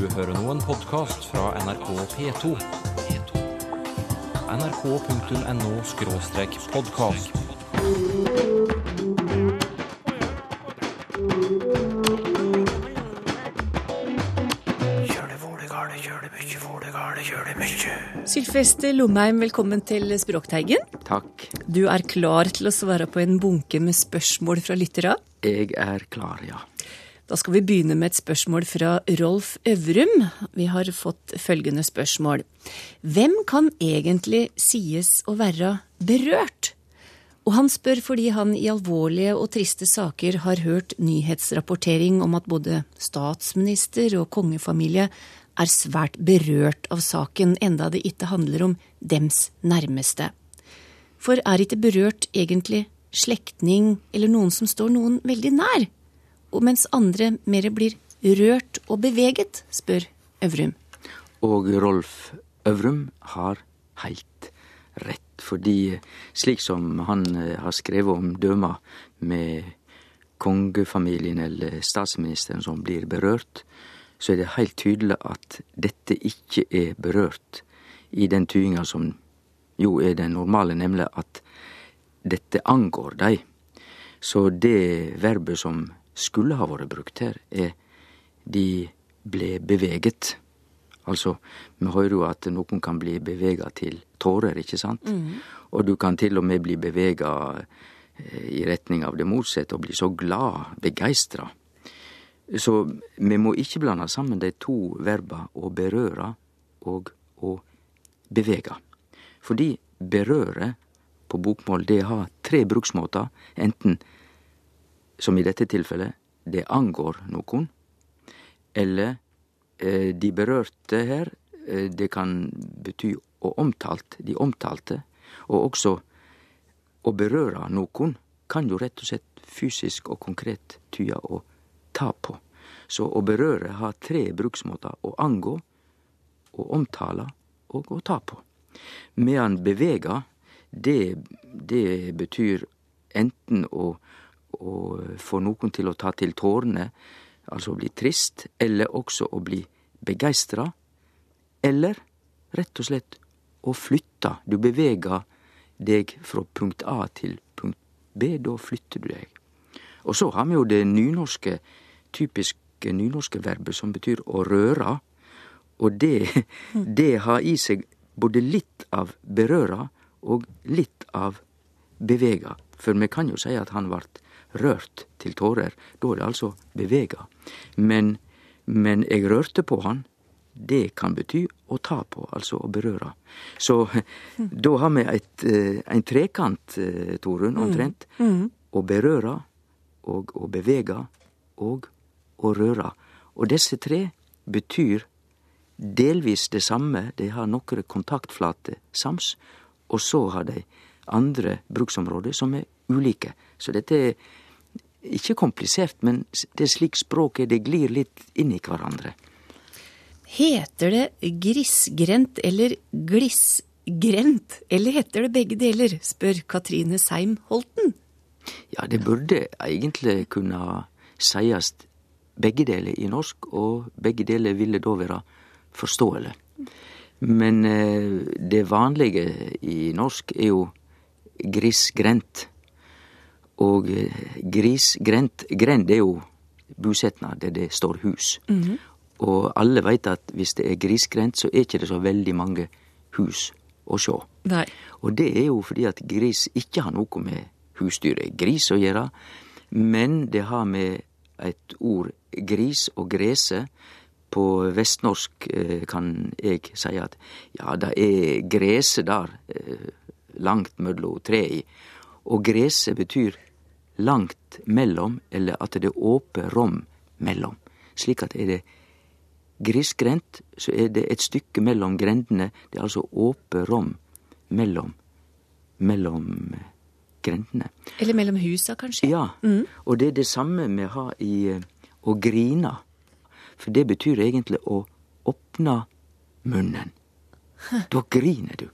Du hører nå en podkast fra NRK P2. nrk.no-podkast. Sylfester Lomheim, velkommen til Språkteigen. Takk. Du er klar til å svare på en bunke med spørsmål fra lyttere? Jeg er klar, ja. Da skal vi begynne med et spørsmål fra Rolf Øvrum. Vi har fått følgende spørsmål. Hvem kan egentlig sies å være berørt? Og han spør fordi han i alvorlige og triste saker har hørt nyhetsrapportering om at både statsminister og kongefamilie er svært berørt av saken, enda det ikke handler om dems nærmeste. For er ikke berørt egentlig slektning eller noen som står noen veldig nær? Mens andre mer blir rørt og beveget, spør Øvrum. Og Rolf Øvrum har heilt rett. Fordi slik som han eh, har skrevet om døma med kongefamilien eller statsministeren som blir berørt, så er det heilt tydeleg at dette ikke er berørt i den tyinga som jo er den normale, nemlig at dette angår dei. Så det verbet som skulle ha vært brukt her, er de ble beveget. Altså, vi hører jo at noen kan bli bevega til tårer, ikke sant? Og du kan til og med bli bevega i retning av det motsatte og bli så glad, begeistra. Så vi må ikke blande sammen de to verba å berøre og å bevege. Fordi berøre på bokmål, det har tre bruksmåter. Enten, som i dette tilfellet, det angår noen. eller eh, de berørte her, eh, det kan bety å omtalt, de omtalte, og også å berøre noen kan jo rett og slett fysisk og konkret tyde å ta på. Så å berøre har tre bruksmåter Å angå, å omtale og å ta på. Medan bevega, det, det betyr enten å, å få noen til å ta til tårene, altså å bli trist, eller også å bli begeistra, eller rett og slett å flytte. Du beveger deg fra punkt A til punkt B, da flytter du deg. Og så har vi jo det nynorske, typiske nynorske verbet som betyr å røre, og det, det har i seg både litt av berøre og litt av bevega. For vi kan jo si at han vart rørt til tårer. Da er det altså bevega. Men, men jeg rørte på han. Det kan bety å ta på, altså å berøre. Så da har vi et, en trekant, Torunn, omtrent. Å berøre og å bevege og å røre. Og disse tre betyr delvis det samme. De har nokre kontaktflater sams, og så har de andre bruksområder som er ulike. Så dette er ikkje komplisert, men det er slik språket det glir litt inn i hverandre. Heter det grisgrendt eller glissgrendt, eller heter det begge deler, spør Katrine Seim Holten. Ja, det burde egentlig kunne sies begge deler i norsk, og begge deler ville da være forståelig. Men eh, det vanlige i norsk er jo grisgrendt. Og eh, grisgrendt Grend er jo bosetnad der det står hus. Og alle veit at hvis det er grisgrendt, så er ikke det så veldig mange hus å sjå. Nei. Og det er jo fordi at gris ikke har noe med husdyret gris å gjøre, men det har med et ord gris og grese. På vestnorsk eh, kan eg si at ja, det er grese der, eh, langt mellom trea. Og grese betyr langt mellom, eller at det er åpe rom mellom. Slik at er det grisgrendt, så er det et stykke mellom grendene. Det er altså åpe rom mellom, mellom grendene. Eller mellom husa, kanskje? Ja, og det er det samme vi har i eh, å grine. For det betyr egentlig å åpne munnen. Da griner du.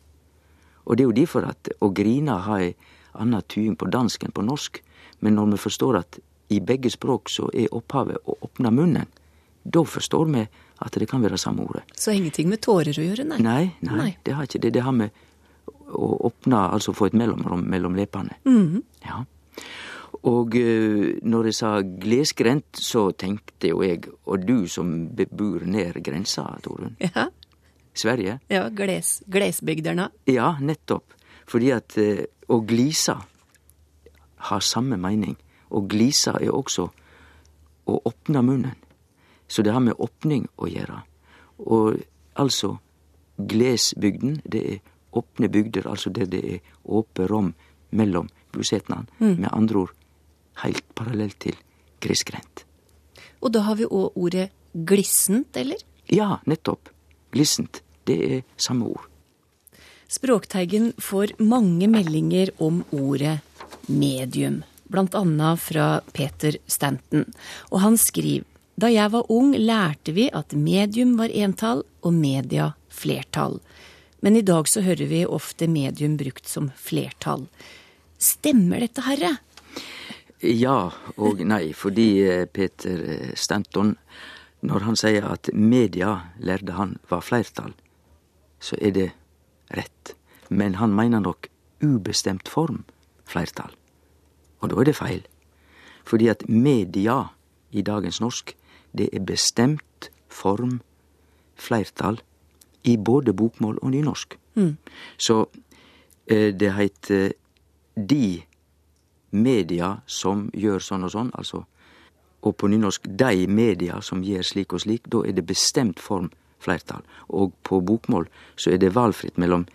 Og det er jo derfor at å grine har ei anna tyding på dansk enn på norsk. Men når vi forstår at i begge språk så er opphavet å åpne munnen, da forstår vi at det kan være samme ordet. Så ingenting med tårer å gjøre, nei? Nei, nei, Nei. det har ikke det. Det har med å åpne, altså få et mellomrom mellom leppene. Mhm. Ja. Og eh, når jeg sa glesgrendt, så tenkte jo jeg, og du som bebur nær grensa, Torunn, Ja, Sverige? ja gles, glesbygderna. Ja, nettopp. Fordi at eh, å glisa har samme mening. og glisa er også å åpne munnen. Så det har med åpning å gjøre. Og altså, glesbygden, det er åpne bygder, altså der det er åpe rom mellom busetnadene. Med andre ord heilt parallelt til grisgrendt. Og da har vi òg ordet glissent, eller? Ja, nettopp. Glissent. Det er samme ord. Språkteigen får mange meldinger om ordet medium, annet fra Peter Stanton. Og han skriver da jeg var ung lærte vi at medium var entall og media flertall. Men i dag så hører vi ofte medium brukt som flertall. Stemmer dette, herre? Ja og nei, fordi eh, Peter eh, Stanton, når han sier at media lærte han var flertall, så er det rett. Men han mener nok ubestemt form flertall. Og da er det feil. Fordi at media i dagens norsk, det er bestemt form flertall i både bokmål og nynorsk. Så eh, det heter de media som gjør sånn og sånn, altså og på nynorsk de media som gjør slik og slik, da er det bestemt form flertall. Og på bokmål så er det valfritt mellom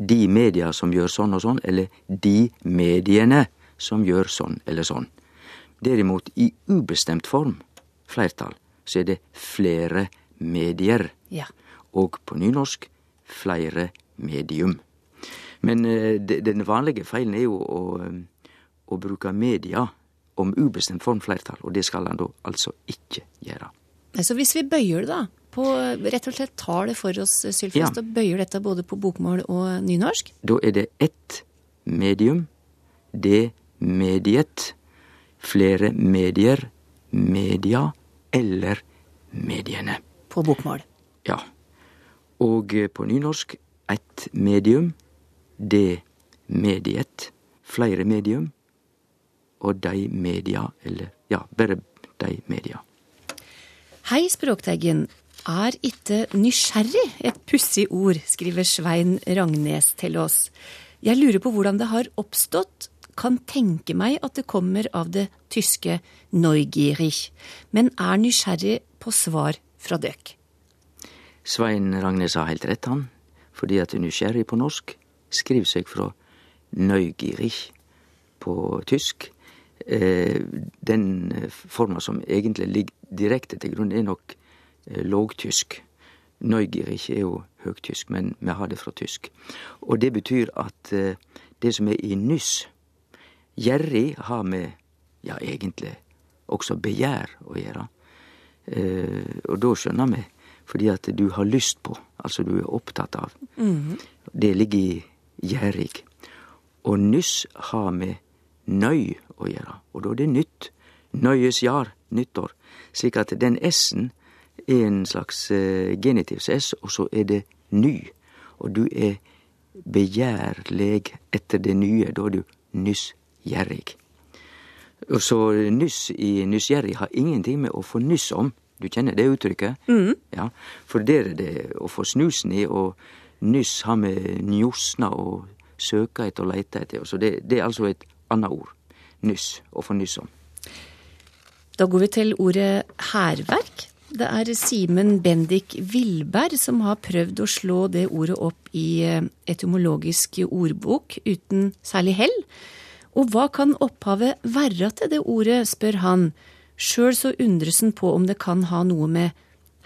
de media som gjør sånn og sånn, eller de mediene som gjør sånn eller sånn. Derimot i ubestemt form, flertall, så er det flere medier. Ja. Og på nynorsk flere medium. Men eh, de- den vanlige feilen er jo å, eh, å bruke media om ubestemt form flertall, og det skal han da altså ikke gjøre. Så hvis vi bøyer det, da, på rett og slett tar det for oss, Sylfest, Ja. og bøyer dette både på bokmål og nynorsk? Da er det ett medium, det mediet, flere medier, media eller mediene. På bokmål. Ja. Og eh, på nynorsk ett medium, det mediet, flere medium, og de media, eller ja, bare de media. Hei, Språkteigen. Er ikke nysgjerrig et pussig ord, skriver Svein Rangnes til oss. Jeg lurer på hvordan det har oppstått. Kan tenke meg at det kommer av det tyske neugierig, men er nysgjerrig på svar fra døkk. Svein Ragnes har helt rett, han, fordi at nysgjerrig på norsk skriver seg fra neugierig på tysk. Eh, den eh, forma som egentlig ligger direkte til grunn, er nok eh, lågtysk. ikke er jo høgtysk, men vi har det fra tysk. Og det betyr at eh, det som er i nyss Gjerrig har med, ja, egentlig også begjær å gjøre. Eh, og da skjønner vi, fordi at du har lyst på, altså du er opptatt av. Det ligger i gjerrig. Og nyss har med nøy å gjøre, og da er det nytt. Nøyes jar, nyttår. Slik at den s-en en slags genitiv genitivs s, og så er det ny. Og du er begjærleg etter det nye, da er du nyssgjerrig. Og så nyss i nyssgjerrig har ingenting med å få nyss om. Du kjenner det uttrykket? Ja, For der er det å få snusen i, og nyss har med njosna og søka etter og leita etter. Så det, det er altså et annet ord. Nyss. Å få nyss om. Da går vi til ordet hærverk. Det er Simen Bendik Vilberg som har prøvd å slå det ordet opp i eh, etymologisk ordbok uten særlig hell. Og hva kan opphavet være til det ordet, spør han. Sjøl så undres han på om det kan ha noe med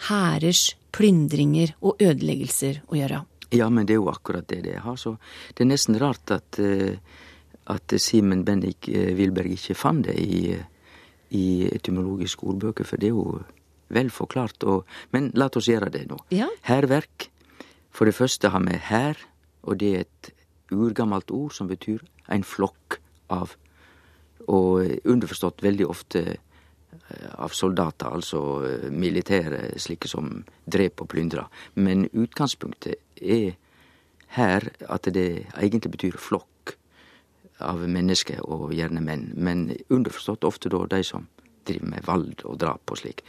hærers plyndringer og ødeleggelser å gjøre. Ja, men det er jo akkurat det det har. Så det er nesten rart at, eh, at Simen Bendik eh, Wilberg ikke fant det i, i etymologiske ordbøker, for det er jo vel forklart. Og, men la oss gjøre det nå. Ja. Hærverk. For det første har vi hær, og det er et urgammelt ord som betyr en flokk av. Og underforstått veldig ofte av soldater, altså eh, militære, slike som drep og plyndrer. Men utgangspunktet er her at det egentlig betyr flokk av mennesker, og gjerne menn. Men underforstått ofte da de som driver med vald og drap og slik.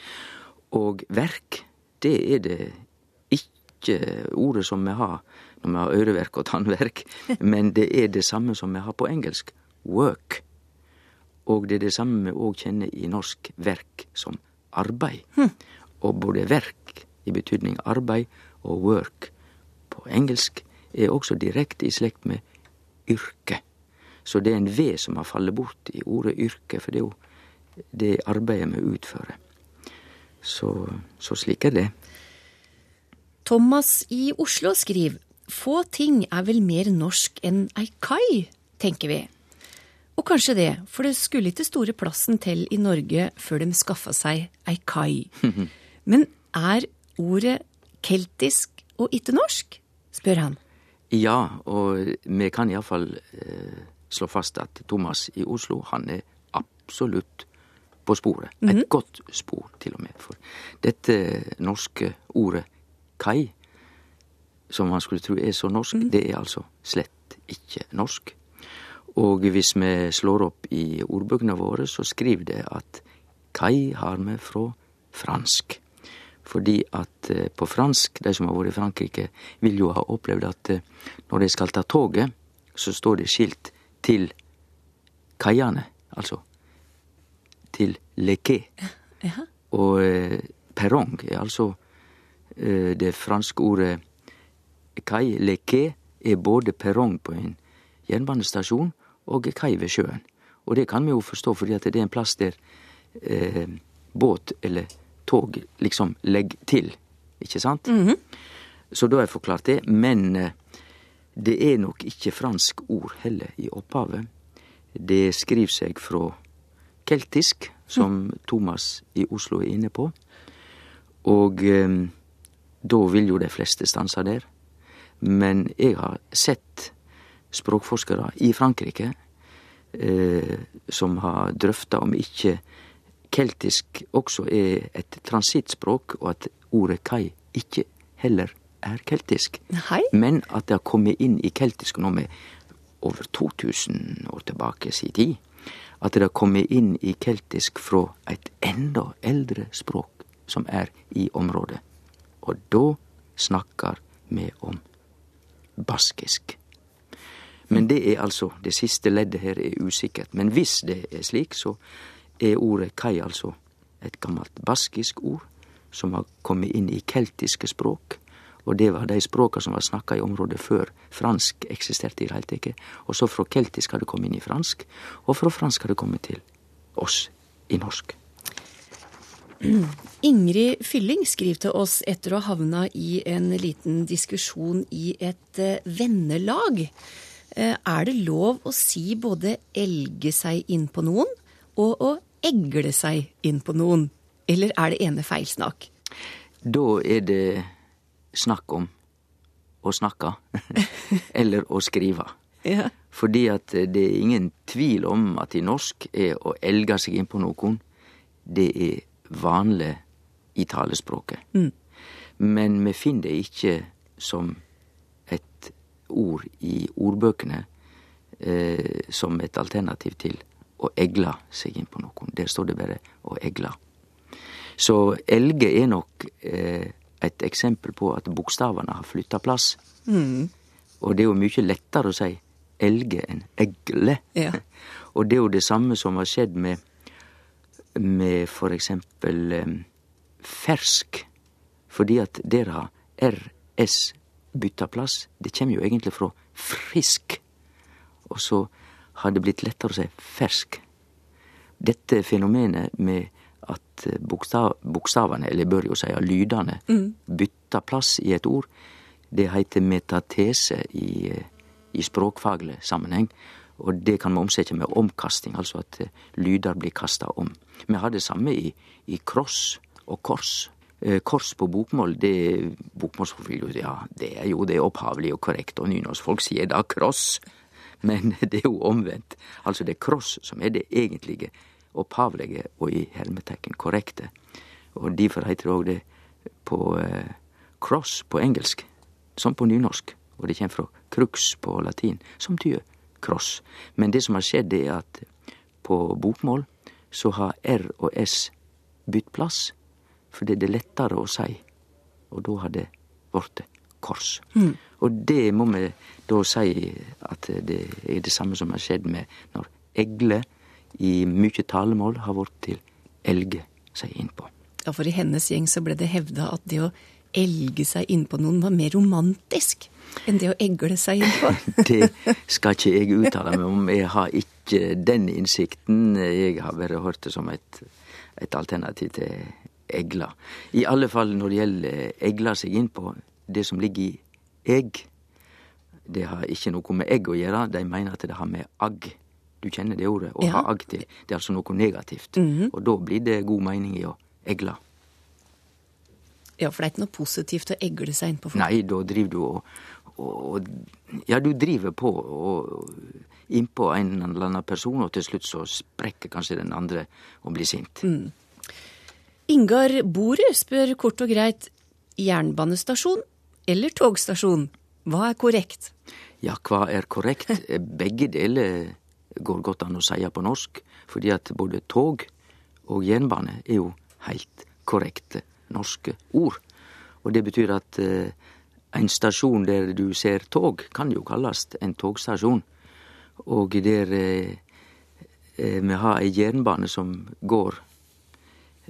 Og verk, det er det ikke ordet som vi har når vi har øreverk og tannverk, men det er det samme som vi har på engelsk. Work. Og det er det samme vi òg kjenner i norsk verk som arbeid. Hm. Og både verk i betydning arbeid og work på engelsk er også direkte i slekt med yrke. Så det er en V som har fallet bort i ordet yrke, for det er jo det arbeidet vi utfører. Så, så slik er det. Thomas i Oslo skriver få ting er vel mer norsk enn ei kai, tenker vi. Og kanskje det, for det skulle ikke store plassen til i Norge før de skaffa seg ei kai. Men er ordet keltisk og ikke norsk? spør han. Ja, og vi kan iallfall eh, slå fast at Thomas i Oslo, han er absolutt på sporet. Et godt spor, til og med. For dette norske ordet kai, som man skulle tro er så norsk, det er altså slett ikke norsk. Og hvis vi slår opp i ordbøkene våre, så skriver det at kai har vi fra fransk. Fordi at eh, på fransk, de som har vært i Frankrike, vil jo ha opplevd at eh, når de skal ta toget, så står det skilt til kaiene, altså til le. Ja. Og eh, perrong er altså eh, det franske ordet kai. Le er både perrong på en jernbanestasjon og kai ved sjøen. Og det kan vi jo forstå, fordi det er en plass der eh, båt eller tog liksom legger til, ikke sant? Så da har jeg forklart det. Men eh, det er nok ikke fransk ord heller i opphavet. Det skriver seg fra keltisk, som Thomas i Oslo er inne på. Og eh, da vil jo de fleste stanse der. Men jeg har sett språkforskere i Frankrike eh, som har drøfta om ikke keltisk også er et transittspråk, og at ordet kai ikke heller er keltisk. Hei. Men at det har kommet inn i keltisk nå med over 2000 år tilbake sin tid. At det har kommet inn i keltisk fra et enda eldre språk som er i området. Og da snakkar vi om baskisk. Men det er altså Det siste leddet her er usikkert. Men hvis det er slik, så er ordet kai altså et gammelt baskisk ord som har kommet inn i keltiske språk. Og det var de språka som var snakka i området før fransk eksisterte i det hele tatt. Og så fra keltisk har det kommet inn i fransk, og fra fransk har det kommet til oss i norsk. Ingrid Fylling skriver til oss etter å ha havna i en liten diskusjon i et eh, vennelag. Eh, Er det lov å si både elge seg inn på noen og å egle seg inn på noen? Eller er det ene feilsnakk? Da er det snakk om å snakke, eller å skrive. Ja. Fordi at det er ingen tvil om at i norsk er å elge seg inn på noen, det er vanlig i talespråket. Men vi finner det ikke som et ord i ordbøkene eh, som et alternativ til å egle seg inn på noen. Der står det bare å egle. Så elge er nok eh, et eksempel på at bokstavene har flytta plass. Og det er jo mye lettere å si elge enn egle. Ja. Og det er jo det samme som har skjedd med, med for eksempel um, fersk. Fordi at der har RS bytta plass. Det kommer jo egentlig fra frisk. Og så har det blitt lettere å si fersk. Dette fenomenet med at eh, bokstav, bokstavene, eller jeg bør jo si lydene, bytter plass i et ord, det heter metatese i, eh, i språkfaglig sammenheng. Og det kan vi omsette med omkasting, altså at eh, lyder blir kasta om. Vi har det samme i, i kross og kors. Eh, Kors på bokmål, det bokmålsprofil, ja, det er jo det opphavlige og korrekt, og nynorskfolk sier da kross. Men det er jo omvendt. Altså det er kross som er det egentlige opphavlege og i hermetekken korrekte. Og Derfor heter det òg det på eh, cross på engelsk, som på nynorsk. Og det kommer fra crux på latin, som betyr cross. Men det som har skjedd, er at på bokmål så har R og S bytt plass, fordi det er lettere å si. Og da har det blitt kors. Og det må vi da si at det er det samme som har skjedd med når egle i mye talemål har blitt til elge seg innpå. Ja, for i hennes gjeng så ble det hevda at det å elge seg innpå noen var mer romantisk enn det å egle seg innpå. Det skal ikke jeg uttale meg om. Jeg har ikke den innsikten. Jeg har bare hørt det som et, et alternativ til egla. I alle fall når det gjelder egla seg innpå, det som ligger i egg, det har ikke noe med egg å gjøre. De mener at det har med agg Du kjenner det ordet? Å Ja. ha agg til. Det er altså noe negativt. Og da blir det god mening i å egle. Ja, for det er ikke noe positivt å egle seg innpå folk. Nei, da driver du og, og Ja, du driver på og innpå en eller annen person, og til slutt så sprekker kanskje den andre og blir sint. Ingar Borud spør kort og greit jernbanestasjon eller togstasjon? Hva er korrekt? Ja, hva er korrekt? Begge deler går godt an å si på norsk, fordi at både tog og jernbane er jo heilt korrekte norske ord. Og det betyr at eh, en stasjon der du ser tog, kan jo kallast en togstasjon. Og der eh, eh, vi har ei jernbane som går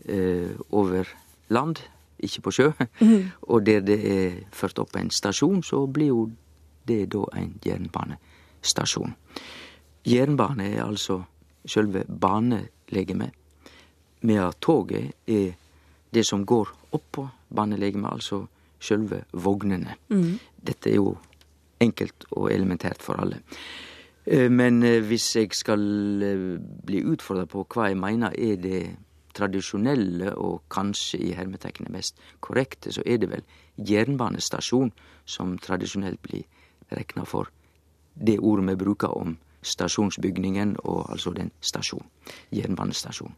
eh, over land, ikke på sjø, og der det er ført opp en stasjon, så blir jo det da en jernbanestasjon. Jernbane er altså sjølve banelegemet, medan toget er det som går oppå banelegemet, altså sjølve vognene. Dette er jo enkelt og elementært for alle. Eh, Men eh, hvis jeg skal eh, bli utfordra på hva jeg mener er det tradisjonelle og kanskje i hermetekkene mest korrekte, så er det vel jernbanestasjon som tradisjonelt blir rekna for det ordet vi bruker om stasjonsbygningen, og altså den stasjon. Jernbanestasjonen.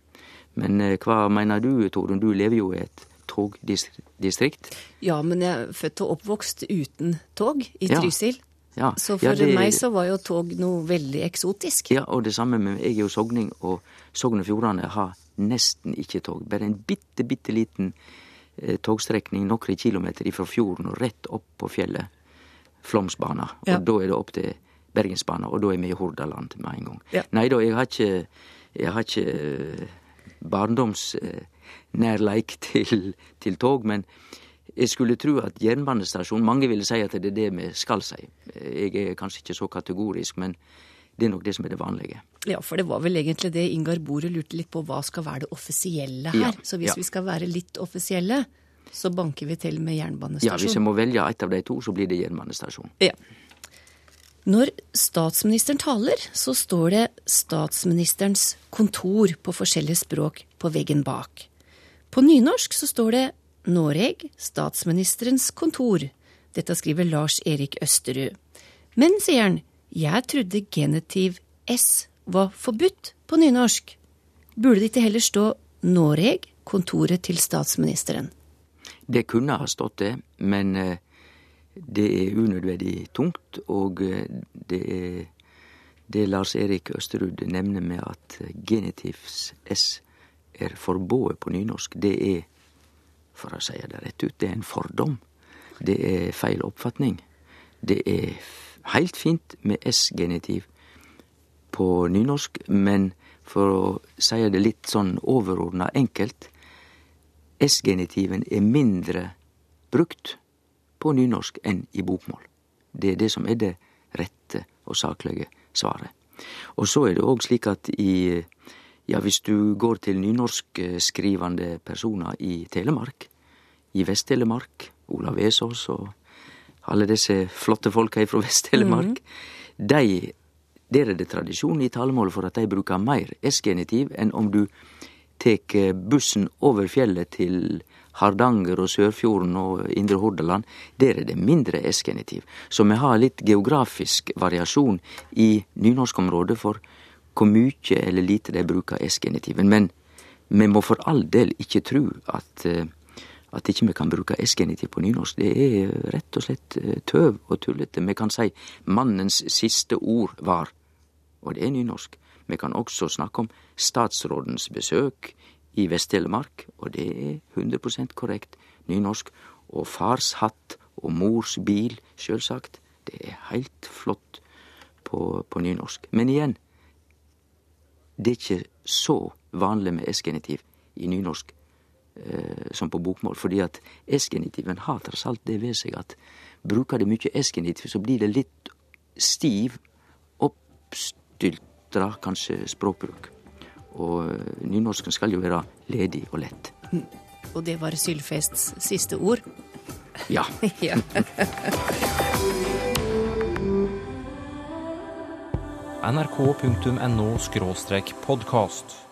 Men eh, hva mener du, Torunn? Du lever jo i et togdistrikt. Ja, men jeg er født og oppvokst uten tog i Trysil. Ja, Så ja, for det- meg så var jo tog noe veldig eksotisk. Ja, og det samme med Jeg er jo sogning, og Sogn og Fjordane har nesten ikke tog. Bare en bitte, bitte liten eh, togstrekning noen kilometer ifra fjorden og rett opp på fjellet. Flåmsbana. Og da er det opp til Bergensbana, og da er vi i Hordaland med en gang. Ja. Nei da, jeg har ikke, jeg har ikke eh, barndomsnærleik til, til tog, men jeg skulle tro at jernbanestasjon Mange ville si at det er det vi skal si. Jeg er kanskje ikke så kategorisk, men det er nok det som er det vanlige. Ja, for det var vel egentlig det Ingar Bore lurte litt på, hva skal være det offisielle her? Ja, Så hvis ja. vi skal være litt offisielle, så banker vi til med Ja, hvis jeg må velge et av de to, så blir det jernbanestasjon. Ja. Når statsministeren taler, så står det statsministerens kontor på forskjellige språk på veggen bak. På nynorsk så står det Noreg, statsministerens kontor. Dette skriver Lars Erik Østerud. Men, sier han, jeg trodde genitiv S var forbudt på nynorsk. Burde det ikke heller stå Noreg, kontoret til statsministeren? Det kunne ha stått det, men eh, det er unødvendig tungt, og eh, det er det Lars Erik Østerud nevner med at eh, genitivs S er forbudt på nynorsk, det er, for å si det rett ut, det er en fordom. Det er feil oppfatning. Det er heilt fint med S-genitiv på nynorsk, men for å si det litt sånn overordna enkelt, S-genitiven er mindre brukt på nynorsk enn i bokmål. Det er det som er det rette og saklege svaret. Og så er det òg slik at i ja, hvis du går til nynorskskrivande personer i Telemark, i Vest-Telemark, Olav Vesaas og alle disse flotte folka fra Vest-Telemark, dei der er det tradisjon i talemålet for at de bruker mer S-genitiv enn om du tek bussen over fjellet til Hardanger og Sørfjorden og Indre Hordaland. Der er det mindre S-genitiv. Så vi har litt geografisk variasjon i nynorskområdet for hvor mye eller lite de bruker S-genitiven. Men vi må for all del ikke tro at, eh, at ikke vi kan bruke S-genitiv på nynorsk. Det er rett og slett eh, tøv og tullete. Vi kan si 'mannens siste ord var', og det er nynorsk. Vi kan også snakke om statsrådens besøk i Vest-Telemark, og det er 100% korrekt nynorsk. Og fars hatt og mors bil, sjølsagt, Det er heilt flott på, på nynorsk. Men igjen, det er ikke så vanlig med S-genitiv i nynorsk eh, som på bokmål, fordi at S-genitiven har tross alt det ved seg at bruker det mye S-genitiv, så blir det litt stiv, oppstyltra kanskje språkbruk. Og eh, nynorsken skal jo være ledig og lett. Og det var Sylfests siste ord. Ja. ja. nrk.no podkast.